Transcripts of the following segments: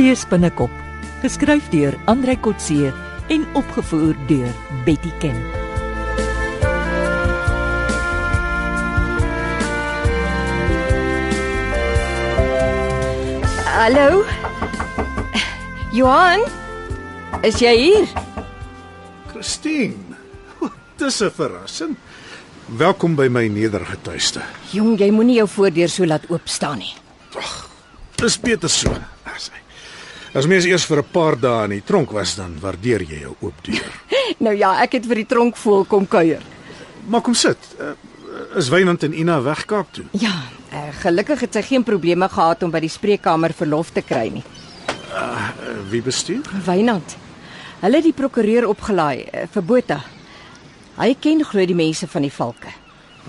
See spinnekop, geskryf deur Andrei Kotse en opgevoer deur Betty Ken. Hallo. Johan? Is jy hier? Christine. Dis 'n verrassing. Welkom by my nederige tuiste. Jong, jy moenie jou voordeur so laat oop staan nie. Dis beter so. As mens eers vir 'n paar dae in die tronk was, dan waardeer jy jou oop deur. Nou ja, ek het vir die tronkvoël kom kuier. Maar kom sit. Uh, is Wynand en Ina weg Kaap toe? Ja, uh, gelukkig het sy geen probleme gehad om by die spreekkamer verlof te kry nie. Uh, wie bestuur? Wynand. Hulle het die prokureur opgelaai uh, vir Botha. Hy ken glo die mense van die valke.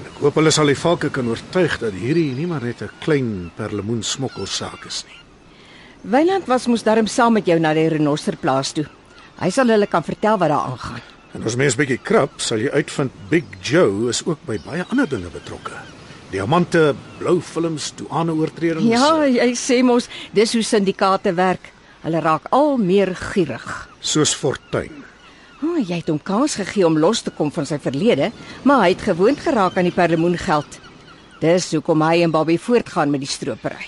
Ek hoop hulle sal die valke kan oortuig dat hierdie nie maar net 'n klein perlemoen smokkelsaak is nie. Wynand was mos darm saam met jou na die renosterplaas toe. Hy sal hulle kan vertel wat daar aangaan. En as mens bietjie krap, sal jy uitvind Big Joe is ook by baie ander dinge betrokke. Diamante, blou films, douane oortredings. Ja, jy sê mos dis hoe syndikaate werk. Hulle raak al meer gierig. soos Fortuin. O, oh, jy het hom kans gegee om los te kom van sy verlede, maar hy het gewoond geraak aan die perlemoengeld. Dis hoekom hy en Bobby voortgaan met die stropery.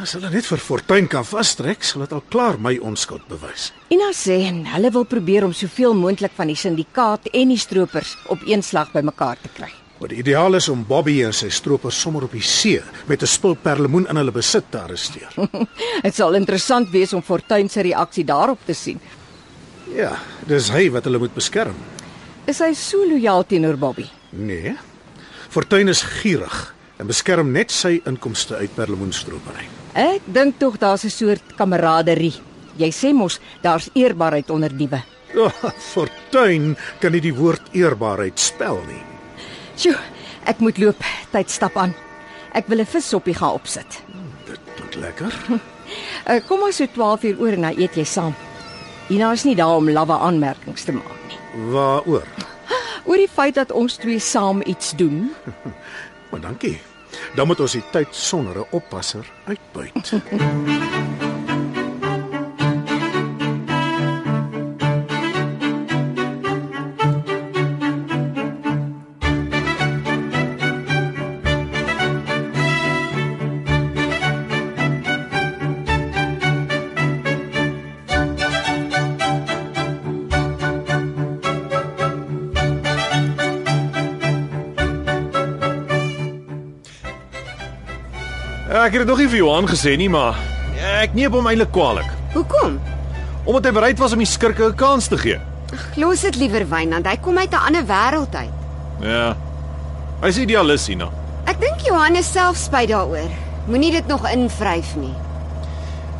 As hulle net vir Fortuin kan vastrek, sal dit al klaar my onskuld bewys. Ina sê en hulle wil probeer om soveel moontlik van die syndikaat en die stroopers op een slag bymekaar te kry. Maar die ideaal is om Bobby en sy stroopers sommer op die see met 'n spul perlemoen in hulle besit te arresteer. Dit sal interessant wees om Fortuin se reaksie daarop te sien. ja, dis hy wat hulle moet beskerm. Is hy so lojaal teenoor Bobby? Nee. Fortuin is gierig en beskerm net sy inkomste uit perlemoenstropery. Ek dink tog daar's 'n soort kameraderie. Jy sê mos daar's eerbaarheid onder diewe. Oh, Fortuin kan nie die woord eerbaarheid spel nie. Sjoe, ek moet loop. Tyd stap aan. Ek wil 'n vissoppie gaan opsit. Dit klink lekker. Uh, kom maar so 12 uur oor en dan eet jy saam. Ina is nie daar om lawwe aanmerkings te maak nie. Waaroor? Oor die feit dat ons twee saam iets doen. Maar dankie. Dan moet ons die tyd sonder 'n oppasser uitbuit. ek het dit nog nie vir Johan gesê nie, maar ek neem hom eintlik kwaliek. Hoekom? Omdat hy bereid was om die skurke 'n kans te gee. Ag, los dit liewer Wynand. Hy kom uit 'n ander wêreld uit. Ja. Hy's idealis hierna. Ek dink Johannes self spyt daaroor. Moenie dit nog invryf nie.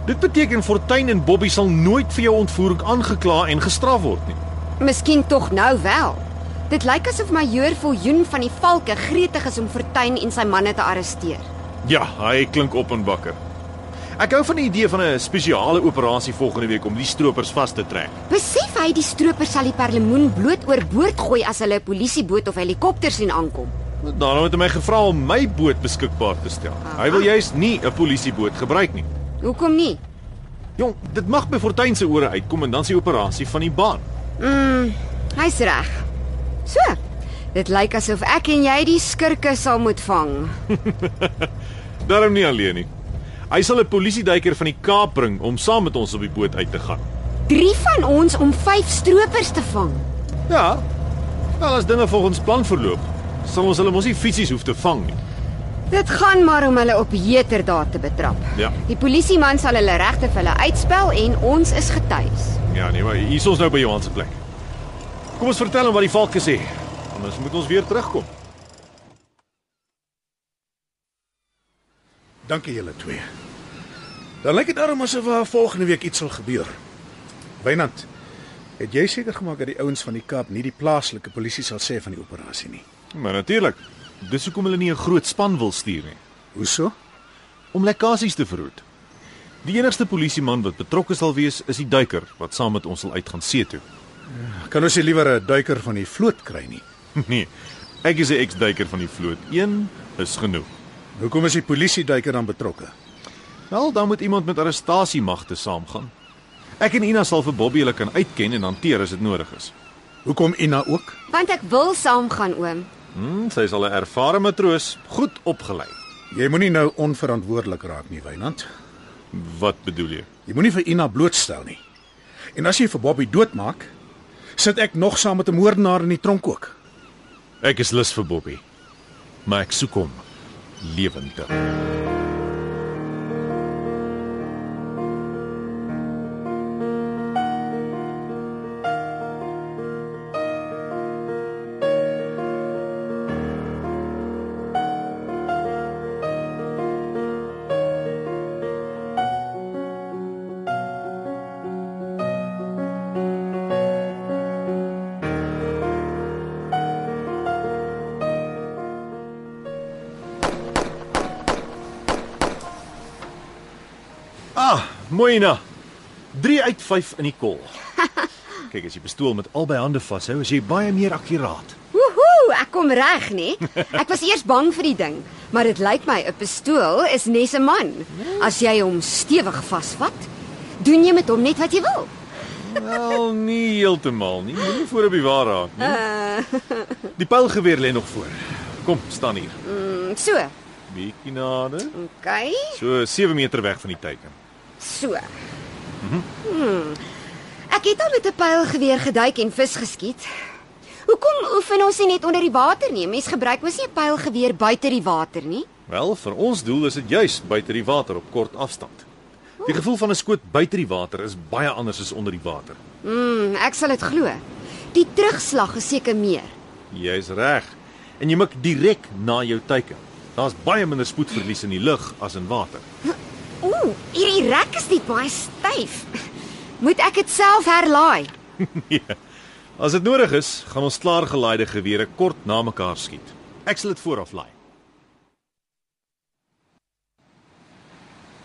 Dit beteken Fortuin en Bobby sal nooit vir jou ontvoering aangekla en gestraf word nie. Miskien tog nou wel. Dit lyk asof majoor Viljoen van die Valke gretig is om Fortuin en sy manne te arresteer. Ja, hy klink op en bakker. Ek hou van die idee van 'n spesiale operasie volgende week om die stroopers vas te trek. Besef hy die stroopers sal die perlemoen bloot oorboord gooi as hulle 'n polisieboot of helikopter sien aankom. Daarom het hy my gevra om my boot beskikbaar te stel. Hy wil juis nie 'n polisieboot gebruik nie. Hoekom nie? Jong, dit mag by Fortuin se ore uitkom en dan se operasie van die baan. Mm, hy's reg. So. Dit lyk asof ek en jy die skurke sal moet vang. Daarom nie alleen nie. Hy sal 'n polisieduiker van die Kaap bring om saam met ons op die boot uit te gaan. 3 van ons om 5 stroopers te vang. Ja. Wel as dinge volgens plan verloop, sal ons hulle mos nie fisies hoef te vang nie. Dit gaan maar om hulle op heterdaad te betrap. Ja. Die polisieman sal hulle regte vir hulle uitspel en ons is getuies. Ja, nee, maar hier is ons nou by Johan se plek. Kom ons vertel hom wat die valke sê. Anders moet ons weer terugkom. Dankie julle twee. Dan lyk dit daarom asof daar volgende week iets sal gebeur. Wynand, het jy seker gemaak dat die ouens van die Kaap nie die plaaslike polisie sal sê van die operasie nie? Maar natuurlik. Dis hoekom hulle nie 'n groot span wil stuur nie, Hoeso? om lekkasies te verhoed. Die enigste polisieman wat betrokke sal wees, is die duiker wat saam met ons sal uitgaan see toe. Kan ons nie liewer 'n duiker van die vloot kry nie? Nee. Ek is 'n ex-duiker van die vloot. Een is genoeg. Hoekom is die polisie duiker dan betrokke? Wel, dan moet iemand met arrestasiemagte saamgaan. Ek en Ina sal vir Bobby hulle kan uitken en hanteer as dit nodig is. Hoekom Ina ook? Want ek wil saamgaan, oom. Hm, sy is al 'n ervare matroos, goed opgelei. Jy moenie nou onverantwoordelik raak nie, Wynand. Wat bedoel jy? Jy moenie vir Ina blootstel nie. En as jy vir Bobby doodmaak, sit ek nog saam met 'n moordenaar in die tronk ook. Ek is lus vir Bobby. Maar ek soek hom lewendig. Moina. 3 uit 5 in die kol. Kyk, as jy pistool met albei hande vashou, is jy baie meer akkuraat. Woehoe, ek kom reg, nê? Ek was eers bang vir die ding, maar dit lyk my 'n pistool is nes 'n man. As jy hom stewig vasvat, doen jy met hom net wat jy wil. Wel, nie heeltemal nie. Moenie voor op die waar raak nie. Die pylgeweer lê nog voor. Kom, staan hier. Mm, So, Bietjie nader. okay. So 7 meter weg van die teiken. So. Hmm. Ek het al met 'n pylgeweer geduik en vis geskiet. Hoekom oefen ons nie net onder die water nie? Mens gebruik mos nie 'n pylgeweer buite die water nie. Wel, vir ons doel is dit juis buite die water op kort afstand. Die gevoel van 'n skoot buite die water is baie anders as onder die water. Mm, ek sal dit glo. Die terugslag is seker meer. Jy's reg. En jy mik direk na jou teiken. Daar's baie minder spoedverlies in die lug as in water. Ooh, hierdie rek is net baie styf. Moet ek dit self herlaai? ja. As dit nodig is, gaan ons klaargelaaide gewere kort na mekaar skiet. Ek sal dit vooraf laai.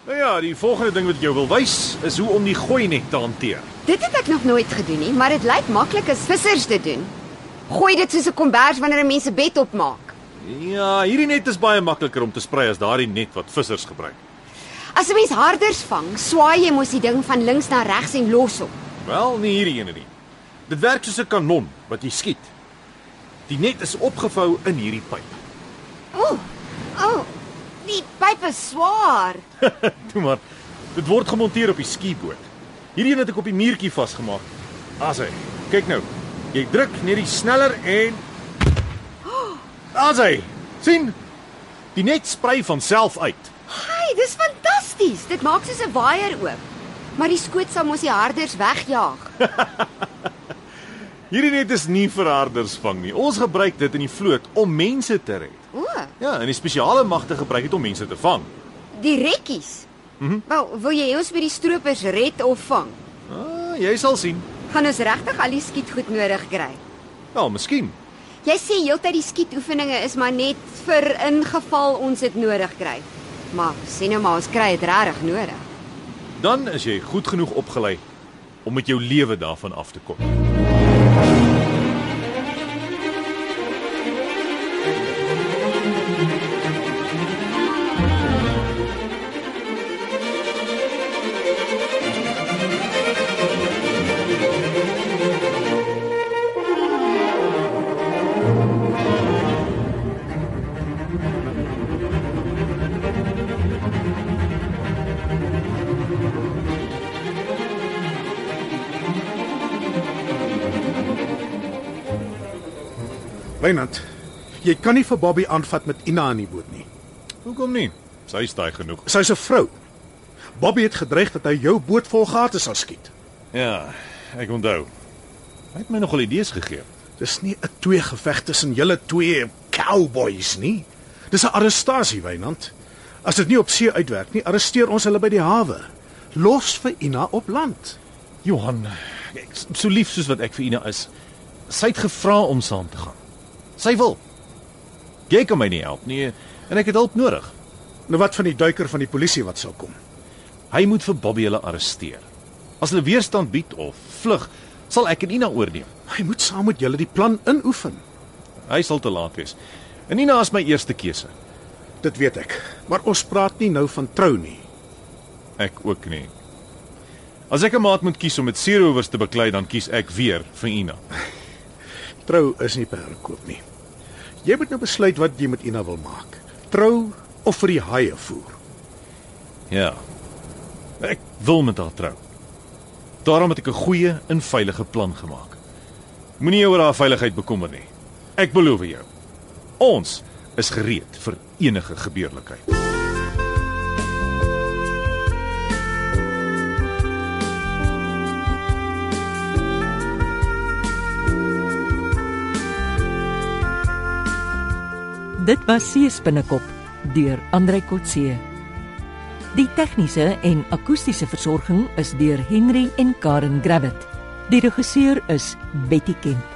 Nou ja, die volgende ding wat ek jou wil wys is hoe om die gooi net te hanteer. Dit het ek nog nooit gedoen nie, maar dit lyk maklik as vissers dit doen. Gooi dit soos 'n kombers wanneer 'n mens 'n bed opmaak. Ja, hierdie net is baie makliker om te sprei as daardie net wat vissers gebruik. As 'n mens harders vang, swaai jy mos die ding van links na regs en los hom. Wel, nie hierdie ene nie. Dit werk soos 'n kanon wat jy skiet. Die net is opgevou in hierdie pyp. O, oh, die pyp is swaar. Toe maar. Dit word gemonteer op die skieboot. Hierdie een het ek op die muurtjie vasgemaak. As hy. Kyk nou. Jy druk net die sneller en As hy. sien? Die net sprei van self uit. Hey, dis fantasties. Dit maak soos 'n waier oop. Maar die skoot sal mos die harders wegjaag. Hierdie net is nie vir harders vang nie. Ons gebruik dit in die vloot om mense te red. O, Ja, en die spesiale magte gebruik dit om mense te vang. die rekkies. Mhm. Mm Wel, wil jy ons by die stroopers red of vang? Ah, jy sal sien. Gaan ons regtig al die skietgoed nodig kry? Ja, miskien. Jy sê heeltyd die skietoefeninge is maar net vir ingeval ons dit nodig kry. Maar sien nou maar ons kry dit regtig nodig. Dan is jy goed genoeg opgelei om met jou lewe daarvan af te kom. Wynand, jy kan nie vir Bobby aanvat met Ina in die boot nie. Hoekom nie? Sy is daai genoeg. Sy's 'n vrou. Bobby het gedreig dat hy jou boot vol gate sal skiet. Ja, ek onthou. Hy het my nogal idees gegee. Dis nie 'n twee geveg tussen julle twee cowboys nie. Dis 'n arrestasie, Wynand. As dit nie op see uitwerk nie, arresteer ons hulle by die hawe. Los vir Ina op land. Johan, ek so lief soos wat ek vir Ina is. Sy het gevra om saam te gaan. Sy wil. Jy kan my nie help nie en ek het hulp nodig. Nou wat van die duiker van die polisie wat sal kom? Hy moet vir Bobby hulle arresteer. As hulle weerstand bied of vlug, sal ek en Ina oorneem. Hy moet saam met julle die plan inoefen. Hy sal te laat wees. En Ina is my eerste keuse. Dit weet ek. Maar ons praat nie nou van trou nie. Ek ook nie. As ek 'n maat moet kies om met seerowers te beklei, dan kies ek weer vir Ina. Trou is nie perde koop nie. Jy moet nou besluit wat jy met Ina wil maak. Trou of vir die haie voer. Ja. Ek wil met haar trou. Daarom het ek 'n goeie en veilige plan gemaak. Moenie oor haar veiligheid bekommer nie. Ek beloof jou. Ons is gereed vir enige gebeurlikheid. Dit was Seespinnekop deur Andrei Kotse. Die tegniese en akoestiese versorging is deur Henry en Karen Gravett. Die regisseur is Betty Kemp.